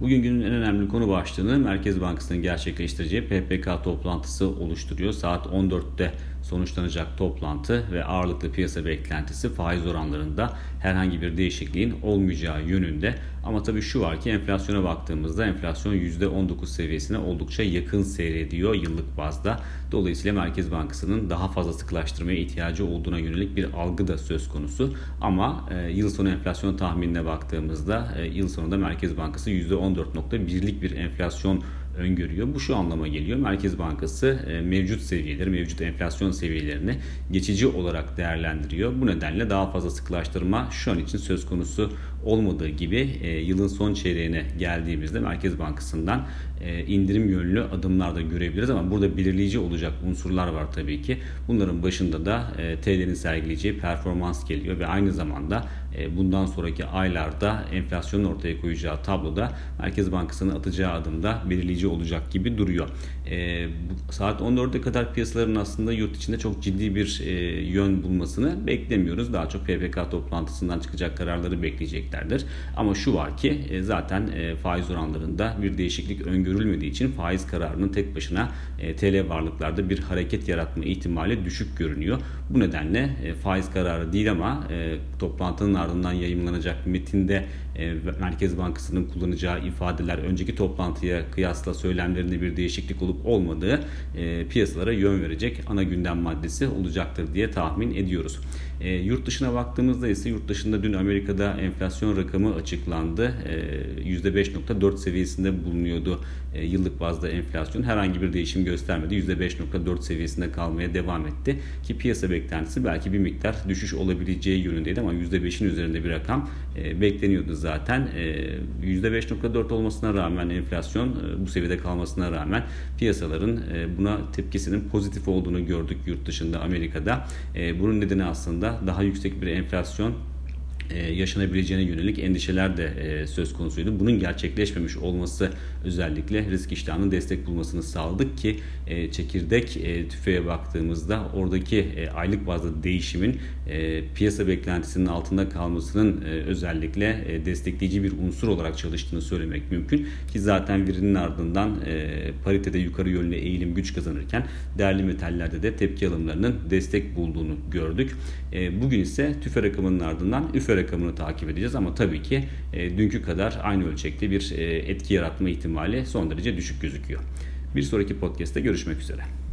Bugün günün en önemli konu başlığını Merkez Bankası'nın gerçekleştireceği PPK toplantısı oluşturuyor. Saat 14'te sonuçlanacak toplantı ve ağırlıklı piyasa beklentisi faiz oranlarında herhangi bir değişikliğin olmayacağı yönünde. Ama tabii şu var ki enflasyona baktığımızda enflasyon %19 seviyesine oldukça yakın seyrediyor yıllık bazda. Dolayısıyla Merkez Bankası'nın daha fazla sıkılaştırmaya ihtiyacı olduğuna yönelik bir algı da söz konusu. Ama e, yıl sonu enflasyon tahminine baktığımızda e, yıl sonunda Merkez Bankası %14.1'lik bir enflasyon öngörüyor. Bu şu anlama geliyor. Merkez Bankası e, mevcut seviyeleri, mevcut enflasyon seviyelerini geçici olarak değerlendiriyor. Bu nedenle daha fazla sıkılaştırma şu an için söz konusu olmadığı gibi e, yılın son çeyreğine geldiğimizde Merkez Bankası'ndan e, indirim yönlü adımlar da görebiliriz ama burada belirleyici olacak unsurlar var tabii ki. Bunların başında da TL'nin sergileyeceği performans geliyor ve aynı zamanda bundan sonraki aylarda enflasyonun ortaya koyacağı tabloda Merkez Bankası'nın atacağı adımda belirleyici olacak gibi duruyor. E, saat 14'e kadar piyasaların aslında yurt içinde çok ciddi bir e, yön bulmasını beklemiyoruz. Daha çok PPK toplantısından çıkacak kararları bekleyeceklerdir. Ama şu var ki e, zaten e, faiz oranlarında bir değişiklik öngörülmediği için faiz kararının tek başına e, TL varlıklarda bir hareket yaratma ihtimali düşük görünüyor. Bu nedenle e, faiz kararı değil ama e, toplantının ardından yayınlanacak metinde Merkez Bankası'nın kullanacağı ifadeler önceki toplantıya kıyasla söylemlerinde bir değişiklik olup olmadığı e, piyasalara yön verecek ana gündem maddesi olacaktır diye tahmin ediyoruz. E, yurt dışına baktığımızda ise yurt dışında dün Amerika'da enflasyon rakamı açıklandı. E, %5.4 seviyesinde bulunuyordu e, yıllık bazda enflasyon. Herhangi bir değişim göstermedi. %5.4 seviyesinde kalmaya devam etti. Ki piyasa beklentisi belki bir miktar düşüş olabileceği yönündeydi ama %5'in üzerinde bir rakam e, bekleniyordu zaten. E, %5.4 olmasına rağmen enflasyon e, bu seviyede kalmasına rağmen piyasaların e, buna tepkisinin pozitif olduğunu gördük yurt dışında Amerika'da. E, bunun nedeni aslında daha yüksek bir enflasyon e, yaşanabileceğine yönelik endişeler de e, söz konusuydu. Bunun gerçekleşmemiş olması özellikle risk iştahının destek bulmasını sağladık ki e, çekirdek tüfeğe baktığımızda oradaki aylık bazda değişimin piyasa beklentisinin altında kalmasının özellikle destekleyici bir unsur olarak çalıştığını söylemek mümkün ki zaten verinin ardından paritede yukarı yönlü eğilim güç kazanırken değerli metallerde de tepki alımlarının destek bulduğunu gördük. Bugün ise tüfe rakamının ardından üfe rakamını takip edeceğiz ama tabii ki e, dünkü kadar aynı ölçekte bir e, etki yaratma ihtimali son derece düşük gözüküyor. Bir sonraki podcast'te görüşmek üzere.